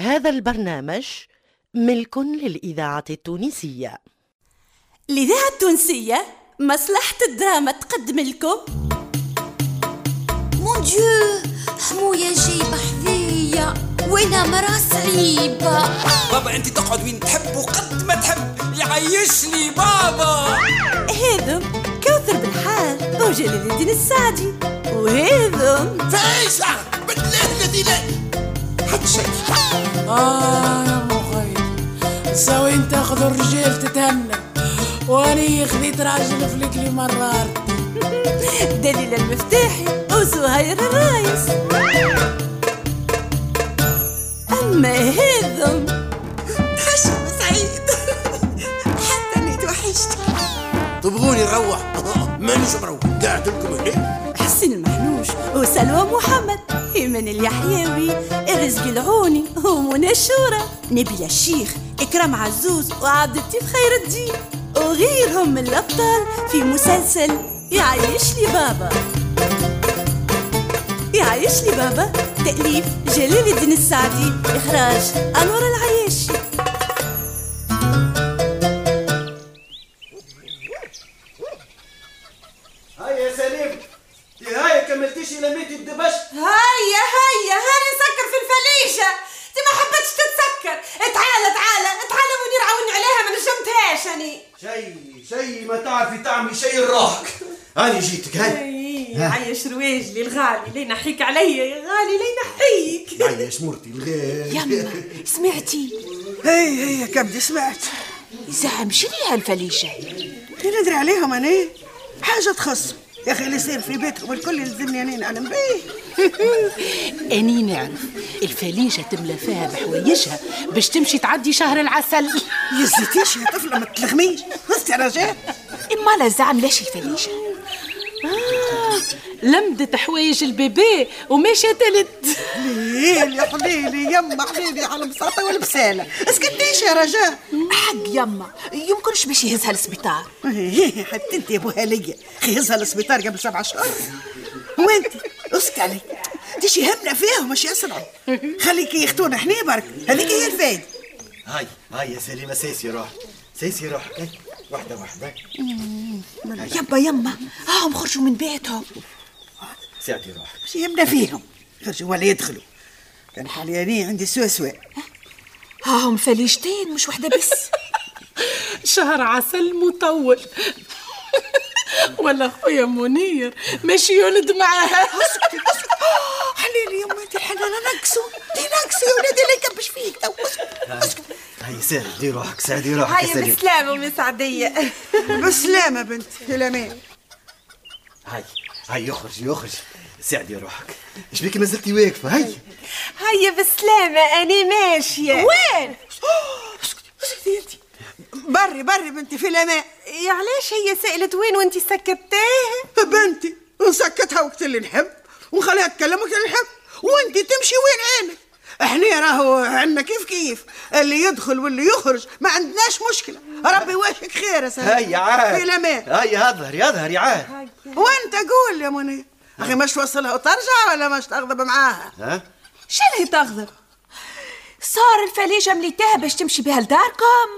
هذا البرنامج ملك للإذاعة التونسية. الإذاعة التونسية مصلحة الدراما تقدم لكم. مون ديو حموية جايبة حذية وأنا مرا صعيبة. بابا أنت تقعد وين تحب وقد ما تحب. يعيشني بابا. هذم كوثر بالحال وجلال الدين السعدي. وهذم فايشة بالله الذي لا حد شيء آه يا مخي. سوي انت تاخذ الرجال تتهنى واني خذيت راجل فلكلي مرار. دليل المفتاحي وزهير الرايس أما هذم حشم سعيد حتى اني توحشت. تبغوني نروح. مانيش مروح. قاعد لكم هنا حسين المحنوش وسلوى محمد. إيمان اليحيوي الرزق العوني ومنى الشورى نبيل الشيخ إكرام عزوز وعبد اللطيف خير الدين. وغيرهم من الأبطال في مسلسل يعيش لي بابا. يعيش لي بابا. تأليف جلال الدين السعدي. إخراج أنور العياشي. اني شي شي ما تعرفي تعملي شي الراحك هاني جيتك هاي. عيش رواجلي الغالي لي نحيك عليا يا غالي لي نحيك. هاي شمرتي الغير يما سمعتي؟ هي هي كبدي سمعت. زعم شنو هالفليشة؟ ندري عليهم أنا حاجة تخص. يا أخي اللي يصير في بيتهم الكل يلزمني أني نعلم بيه أني نعرف الفليشة تملى فيها بحوايجها باش تمشي تعدي شهر العسل. يزيتيش يا طفلة ما تلغميش. بس يا رجال إما لا زعم ليش الفليشة آه. لمدت حوايج البيبي وماشية تلت ليل يا حليلي يما حبيبي على البساطة والبسالة. اسكتيش يا رجال حق يما يمكنش باش يهزها للسبيطار حتى أنت يا ابو هالية خيزها للسبيطار قبل سبع شهور. وأنت؟ اسكت عليك. تيش يهمنا فيهم مش يسرعوا خليكي يختونا إحنا برك. هذيك هي الفايدة. هاي هاي يا سليمة سيسي روح. سيسي روحك هاي واحدة واحدة. يبا يما. هاهم خرجوا من بيتهم. ساعتي روحك. مش يهمنا فيهم. خرجوا ولا يدخلوا. كان حاليا عندي سوسوة. هاهم فليشتين مش واحدة بس. شهر عسل مطول. ولا خويا منير. ماشي يولد معاها. حليلي يما انت الحنانة نقصوا دي نقصوا يا ولادي اللي يكبش فيك تو. أسكت هاي ساعدي روحك ساعدي روحك يا سليم. بسلامة ومسعدية بسلامة بنت الأمان هاي هاي يخرج يخرج. ساعدي روحك. إيش بيك ما زلتي واقفة؟ هاي هيا بسلامة أنا ماشية. وين؟ اسكتي انت. بري بري بنتي في الأمان. يا علاش هي سألت وين وانتي سكتاه؟ بنتي نسكتها وقت اللي نحب ونخليها تكلم وقت اللي نحب. وانت تمشي وين عينك؟ إحنا راهو عندنا كيف كيف. اللي يدخل واللي يخرج ما عندناش مشكلة. ربي يواشك خير يا سلام. هاي عاد. في الأمان. هاي يظهر يظهر يا عاد وأنت قول يا منير. أخي مش توصلها وترجع ولا مش تغضب معاها ها؟ شنو تغضب صار الفليجة مليتاها باش تمشي بها لداركم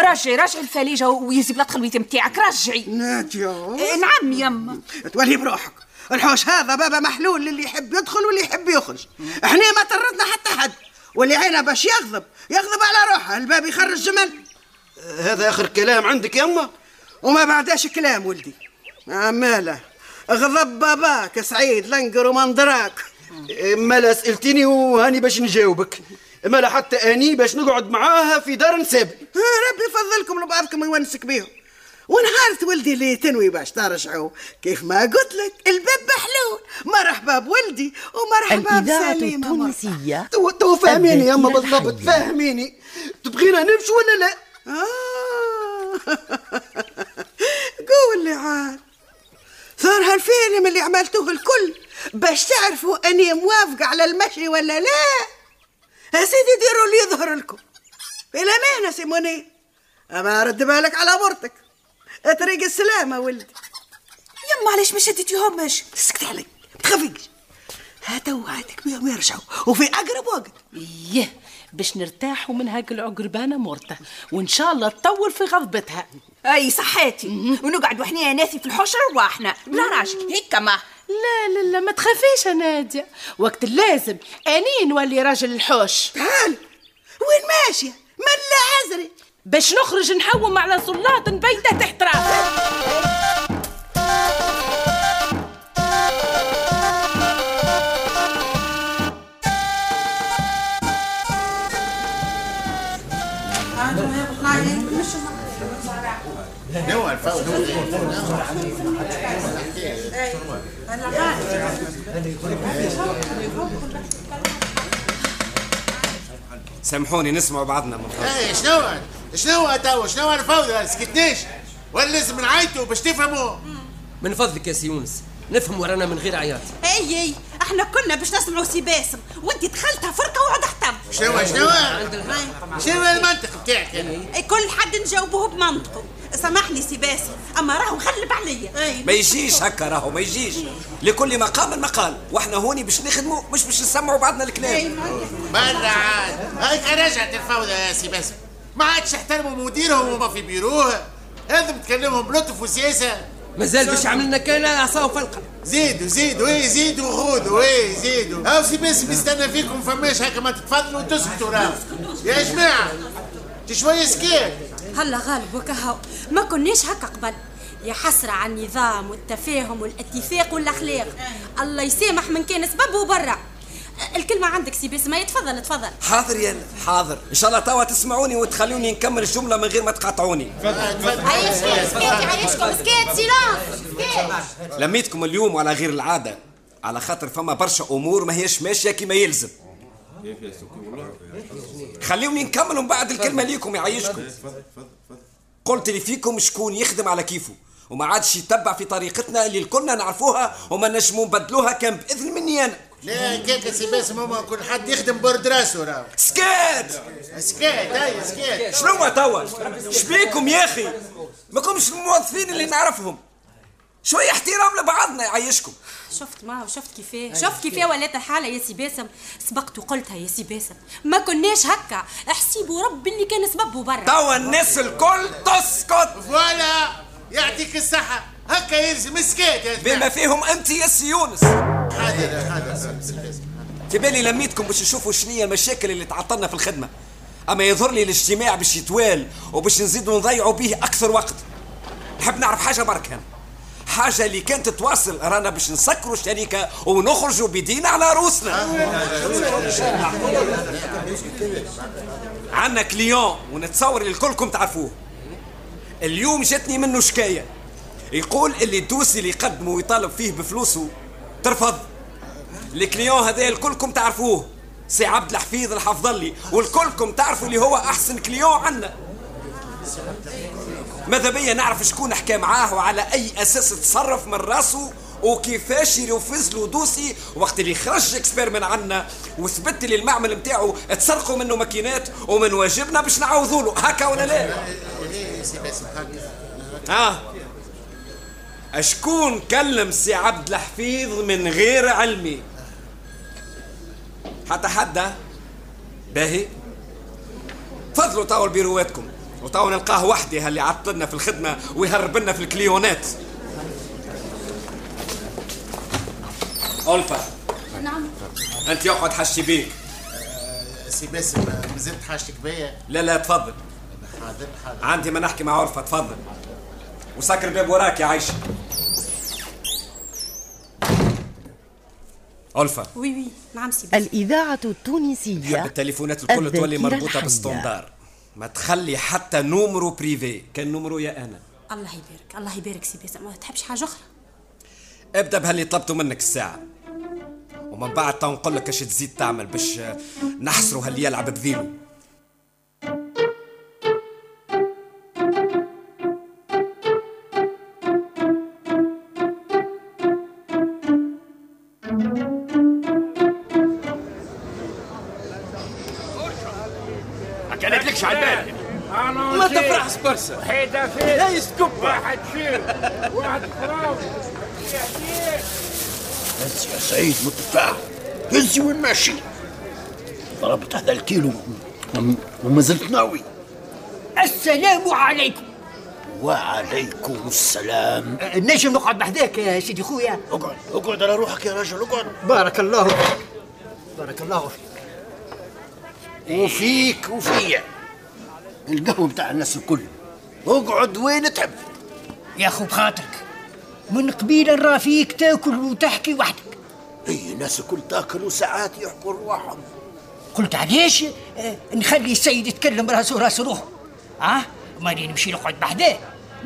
رجعي رجعي الفليجة ويزي بلا الخلويت متاعك رجعي. ناتيو. إيه، نعم يما تولي بروحك. الحوش هذا بابا محلول للي يحب يدخل واللي يحب يخرج. إحنا ما طردنا حتى حد. واللي عينه باش يغضب يغضب على روحه. الباب يخرج جمل. هذا آخر كلام عندك يما وما بعداش كلام ولدي. عماله غضب باباك سعيد لنقر ومنظراك ما لا سألتني وهاني باش نجاوبك. ما لا حتى أني باش نقعد معاها في دار نساب ربي يفضلكم لبعضكم ويونسك بيهم. ونهارت ولدي اللي تنوي باش ترجعوا. كيف ما قلت لك الباب محلول. مرحبا بولدي ومرحبا بسليمة. التونسية. تو تو فهميني يما الذكية بالضبط. فهميني. تبغينا نمشي ولا لا؟ آه. قول لي عاد. صار هالفيلم اللي عملتوه الكل باش تعرفوا أني موافقة على المشي ولا لا. يا سيدي ديروا اللي يظهر لكم. في الأمانة سيموني. أما رد بالك على مرتك. طريق السلامة ولدي. يما علاش ما شديتيهمش اسكت عليك ما تخافيش. هاتوا وعدك بيهم يرجعوا. وفي أقرب وقت. يه باش نرتاحوا من هاك العقربانة مرتة. وإن شاء الله تطول في غضبتها. أي صحاتي ونقعد وحنا يا ناسي في الحشرة رواحنا. بلا راجل هيك ما. لا لا لا ما تخافيش يا نادية. وقت اللازم أني نولي راجل الحوش. تعال. وين ماشية؟ ملا عذري باش نخرج نحوم على سلاط بيته تحت راسي. سامحوني نسمعوا بعضنا. من فضلك. اي شنو؟ شنو تو شنو الفوضى سكتنيش. ولا لازم نعيطوا باش تفهموا. من فضلك يا سي يونس. نفهم ورانا من غير عياط. إي إي. إحنا كنا باش نسمعوا سي باسم. وانت دخلتها فرقة وعدا حتم شنو؟ شنو؟ شنو المنطق بتاعك؟ يعني إي كل حد نجاوبوه بمنطقه. سامحني سي باسم. أما راهو مغلب عليا. ما يجيش هكا راهو ما يجيش. لكل مقام مقال. وإحنا هوني باش نخدموا مش باش نسمعوا بعضنا الكلام. مرة عاد. هاك رجعت الفوضى يا سي باسم. ما عادش يحترموا مديرهم وما في بيروه. لازم تكلمهم بلطف وسياسة. مازال باش عملنا كان عصا وفلقه زيدوا زيدوا إيه زيدوا خذوا إيه زيدوا. هاو سي باسم يستنى فيكم فماش هكا ما تتفضلوا وتسكتوا راهو. يا جماعة شوية سكيت. هلا غالب وكهو. ما كناش هكا قبل. يا حسرة على النظام والتفاهم والاتفاق والأخلاق. الله يسامح من كان سببه برا الكلمة عندك سي بسمة تفضل تفضل. حاضر يا حاضر. إن شاء الله توا تسمعوني وتخلوني نكمل الجملة من غير ما تقاطعوني. عايش سكيت سكيت عايشكم. سكيت silence لميتكم اليوم على غير العادة. على خاطر فما برشا أمور ما هيش ماشية كما يلزم. خليوني نكمل من بعد الكلمة ليكم يعيشكم. قلت لي فيكم شكون يخدم على كيفه وما عادش يتبع في طريقتنا اللي الكلنا نعرفوها وما نجموا نبدلوها كان بإذن مني أنا. لا كيك سي باسم هما كل حد يخدم برد راسه راهو. سكات سكيت أي سكيت. شنو توا؟ شبيكم يا أخي؟ ما كومش الموظفين اللي نعرفهم. شوية احترام لبعضنا يعيشكم شفت ما شفت كيفاه شفت كيفاه ولات الحالة يا سي باسم؟ سبقت وقلتها يا سي باسم. ما كناش هكا. احسيبوا رب اللي كان سببه برا. توا الناس الكل تسكت. voilà يعطيك الصحة. هكا يلزم يا بما فيهم أنت يا سي يونس. حاضر حاضر سي باسم في بالي لميتكم باش نشوفوا شنو هي المشاكل اللي تعطلنا في الخدمة. أما يظهر لي الاجتماع باش يطوال وباش نزيدوا نضيعوا به أكثر وقت. نحب نعرف حاجة برك هنا حاجة اللي كانت تواصل رانا باش نسكروا الشركة ونخرجوا بدين على روسنا عندنا client ونتصور اللي الكلكم تعرفوه. اليوم جاتني منه شكاية. يقول اللي ال dossier اللي يقدمه ويطالب فيه بفلوسه ترفض. ال client هذا الكلكم تعرفوه. سي عبد الحفيظ الحفظ لي والكلكم تعرفوا اللي هو أحسن client عندنا. ماذا بيا؟ نعرف شكون حكى معاه وعلى أي أساس تصرف من راسه وكيفاش ينفذ له dossier وقت اللي خرج expert من عنا وثبت لي المعمل نتاعو تسرقوا منه ماكينات ومن واجبنا باش نعوضوا له. هكا ولا لا؟ ها؟ اشكون كلم سي عبد الحفيظ من غير علمي؟ حتى حدا باهي. تفضلوا تاو لبيرواتكم وتاو نلقاه وحدي اللي عطلنا في الخدمة ويهرب لنا في الكليونات. ألفا. نعم. أنت يقعد حشي بيك. سي باسم مازلت حاجتك بيا؟ لا لا تفضل. حاضر حاضر. عندي ما نحكي مع ألفا تفضل. وسكر الباب وراك يا عايشة. ألفا. oui oui. نعم سي باسم. الإذاعة التونسية التليفونات الكل تولي مربوطة الحية. ما تخلي حتى numéro privé كان numéro يا أنا. الله يبارك الله يبارك سي باسم. ما تحبش حاجة أخرى؟ ابدأ بهاللي طلبته منك الساعة. ومن بعد تو نقول لك اش تزيد تعمل باش نحصروا هاللي يلعب بذيله ما تفرحش برشا حيدة فيه لا يسكب واحد شير واحد خراوي هز يا سيد متفاهم هز وين ماشي؟ ضربت هذا الكيلو. وم- وما زلت ناوي. السلام عليكم. وعليكم السلام. نجم نقعد بحذاك يا سيدي خويا؟ اقعد اقعد على روحك يا رجل اقعد. بارك الله فيك. بارك الله فيك. وفيك وفيا. القهوة بتاع الناس الكل. اقعد وين تحب. يا خو بخاطرك من قبيل نرى فيك تأكل وتحكي وحدك. أي الناس الكل تاكل وساعات يحكوا رواحهم. قلت علاش آه، نخلي السيد يتكلم راسه راس روحه. آه؟ ماني نمشي نقعد بحذاه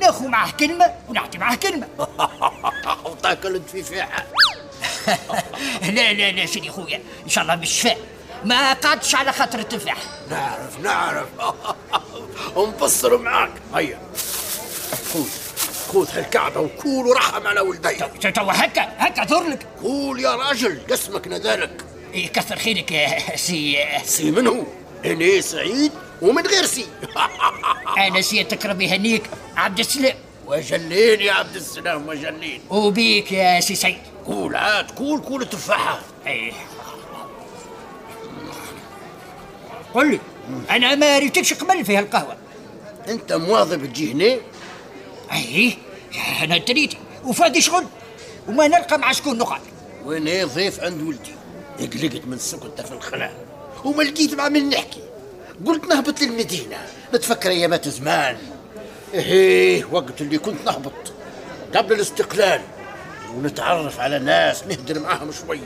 ناخذ معاه كلمة ونعطي معاه كلمة. وتأكل أنت في فيحة لا لا لا سيدي خويا إن شاء الله بالشفاء. ما قعدتش على خاطر التفاح. نعرف نعرف. ونبصر معاك. هيا. خذ خذ هالكعبة وكول ورحم على ولدي تو تو هكا هكا ذرلك قول يا راجل قسمك نذلك إيه كثر خيرك يا سي. سي من هو؟ إني سعيد ومن غير سي. أنا سيادتك ربي يهنيك عبد السلام. وجلين يا عبد السلام وجلين وبيك يا سي سيد قول عاد قول قول تفاحة إيه. قل لي. أنا ما ريتكش قبل في هالقهوة. أنت مواظب تجي هنا إيه أنا تريتي وفادي شغل؟ وما نلقى مع شكون نقعد. وأنا ضيف عند ولدي؟ قلقت من سكتة في الخلاء. وما لقيت مع من نحكي. قلت نهبط للمدينة. نتفكر ايامات زمان. إيه وقت اللي كنت نهبط. قبل الاستقلال. ونتعرف على ناس نهدر معاهم شوي.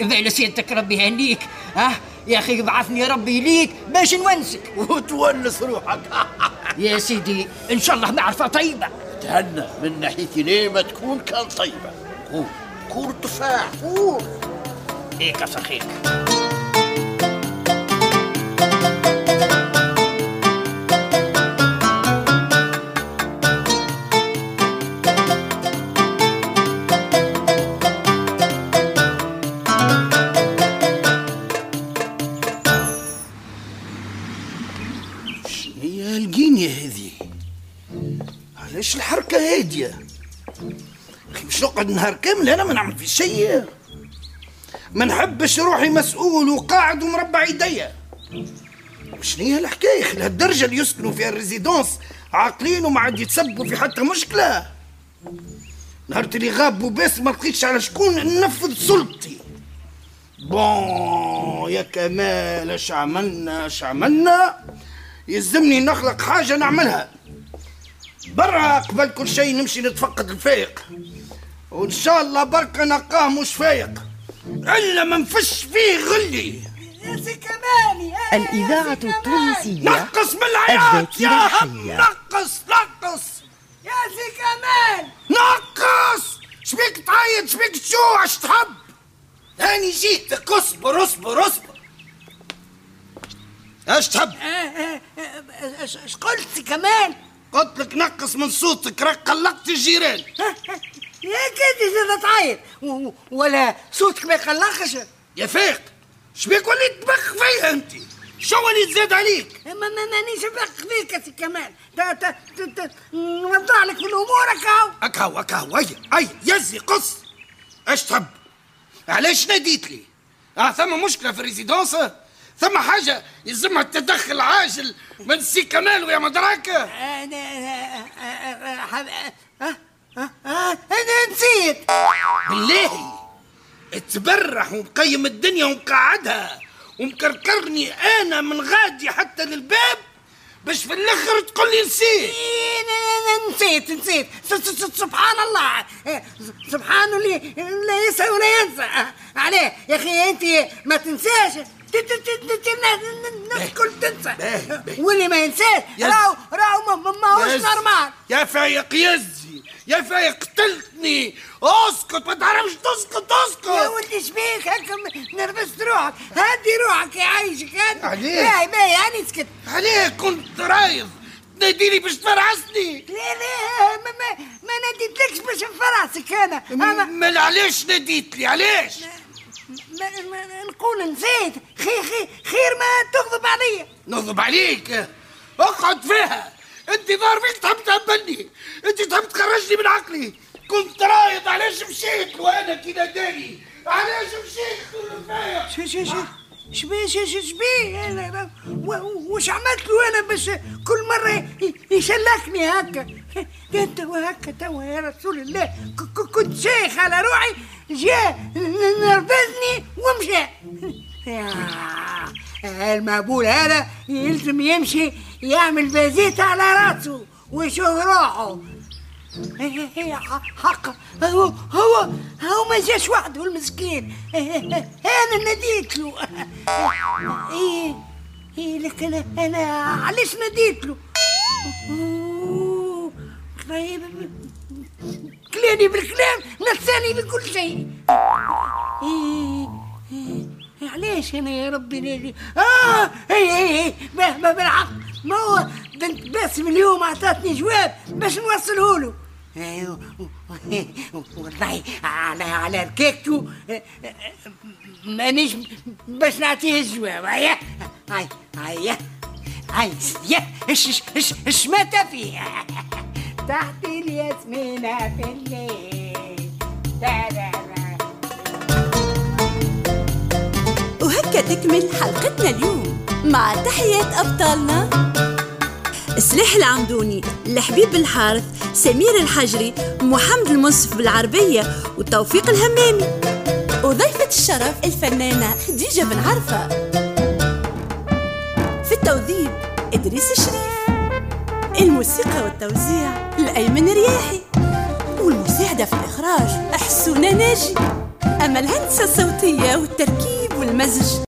إذا سيادتك ربي يهنيك. ها؟ يا أخي بعثني ربي ليك باش نونسك. وتونس روحك. يا سيدي إن شاء الله معرفه طيبة. تهنى من ناحيتي ليه ما تكون كان طيبة. قول قول تفاح قول. إيه كثر نقعد نهار كامل أنا ما نعمل في شيء. ما نحبش روحي مسؤول وقاعد ومربع يديا شنو هي الحكاية أخي؟ لهالدرجة اللي يسكنوا فيها ال résidence عاقلين وما عاد يتسبوا في حتى مشكلة. نهار اللي غاب وباس ما لقيتش على شكون ننفذ سلطتي. bon يا كمال اش عملنا؟ اش عملنا؟ يلزمني نخلق حاجة نعملها. برا قبل كل شيء نمشي نتفقد الفايق وإن شاء الله بركة نلقاه مش فايق. إلا ما نفش فيه غلي. الإذاعة التونسية نقص من العياط يا هم نقص نقص. يا سي كمال. نقص. شبيك تعيط شبيك تجوع اش تحب. هاني جيتك اصبر اصبر اصبر اش تحب. اش قلت سي كمال؟ قلت لك نقص من صوتك راك قلقت الجيران يا كنت زاد تعيط و- ولا صوتك ما يقلقش يا فايق شبيك وليت تبخ فيا انت شو اللي تزاد عليك ما ما مانيش بق فيك يا سي كمال تا تا تا- تا نوضع لك في الأمور هكاو اكاو اكاو اي اي يزي قص اش تحب علاش ناديت لي آه ثم مشكله في ال résidence ثم حاجة يلزمها التدخل عاجل من سي كمال ويا مدراك أنا نسيت. بالله. تبرح ومقيم الدنيا ومقعدها ومكركرني أنا من غادي حتى للباب باش في الآخر تقول لي نسيت. إيه، نسيت نسيت. سبحان الله. إيه، سبحان اللي لا يسعى ولا ينسى. عليه. يا أخي أنت ما تنساش. الناس الكل تنسى. واللي ما ينساش راهو راهو ما- ما ما هوش يز. normal. يا فايق يزي يا فايق قتلتني اسكت ما تعرفش تسكت اسكت. يا ولدي شبيك هكا نرفزت روحك. هدي روحك يعيشك هدي. عليه؟ باهي باهي هاني سكت. عليه كنت رايض. تناديني باش تفرعسني لا لا ما ما, ما ناديتلكش باش نفراسك أنا. أنا ما علاش ناديت لي؟ علاش؟ ما ما نقول نسيت. خير خير خير ما تغضب عليا. نغضب عليك. اقعد فيها. انت ظاهر فيك تحب تهبلني انت تحب تخرجني من عقلي؟ كنت رايض علاش مشيت؟ وأنا كده داري. علاش مشيت؟ فايق. شو شو شو شبيه شبيه. وش عملت له أنا باش كل مرة يشلكني هكا؟ أنت وهكا توا يا رسول الله. كنت شيخ على روحي جاء نرفزني ومشى. يا المقبول هذا يلزم يمشي يعمل بازيت على راسه ويشوف روحه. هي حق. هو هو هو ما جاش وحده المسكين أنا ناديت له. إيه إيه لكن أنا علاش ناديت له؟ طيب كلاني بالكلام نساني بكل شيء. إيه إيه علاش أنا يا ربي نادي؟ آه اي اي اي بالحق ما هو؟ بنت باسم اليوم اعطتني جواب باش نوصله له أيوه، والله على على ركيكتو مانيش باش نعطيه الجواب. هيا. هيا. هاي يا اش اش اش مات فيها تحت الياسمينة في الليل. وهكا تكمل حلقتنا اليوم. مع تحيات أبطالنا. سلاح العمدوني الحبيب الحارث سمير الحجري محمد المنصف بالعربية وتوفيق الهمامي وضيفة الشرف الفنانة خديجة بن عرفة. في التوظيف إدريس الشريف. الموسيقى والتوزيع الأيمن رياحي والمساعدة في الإخراج حسونة ناجي. أما الهندسة الصوتية والتركيب والمزج.